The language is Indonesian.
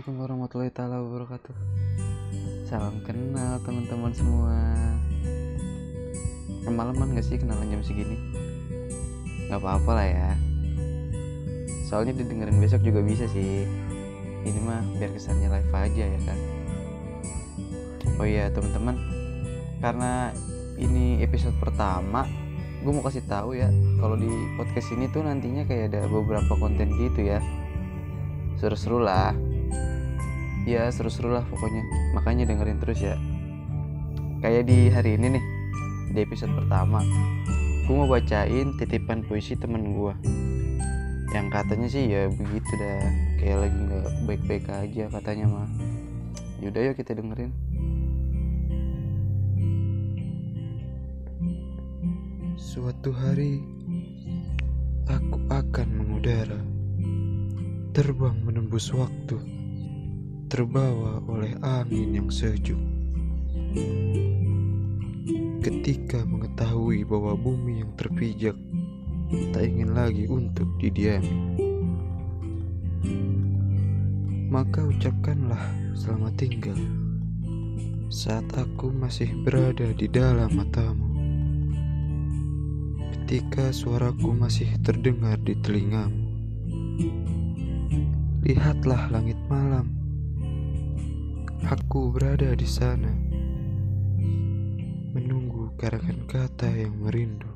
Assalamualaikum warahmatullahi taala wabarakatuh. Salam kenal teman-teman semua. Kemalaman gak sih kenalan jam segini? Gak apa-apa lah ya. Soalnya didengerin besok juga bisa sih. Ini mah biar kesannya live aja ya kan. Oh iya teman-teman, karena ini episode pertama, gue mau kasih tahu ya kalau di podcast ini tuh nantinya kayak ada beberapa konten gitu ya seru-seru lah ya seru-seru lah pokoknya. Makanya dengerin terus ya. Kayak di hari ini nih di episode pertama gue mau bacain titipan puisi temen gue yang katanya sih ya begitu dah. Kayak lagi nggak baik-baik aja katanya mah. Yaudah yuk kita dengerin. Suatu hari aku akan mengudara, terbang menembus waktu, terbawa oleh angin yang sejuk. Ketika mengetahui bahwa bumi yang terpijak tak ingin lagi untuk didiami, maka ucapkanlah selamat tinggal saat aku masih berada di dalam matamu ketika suaraku masih terdengar di telingamu. Lihatlah langit malam. Aku berada di sana, menunggu garakan kata yang merindu.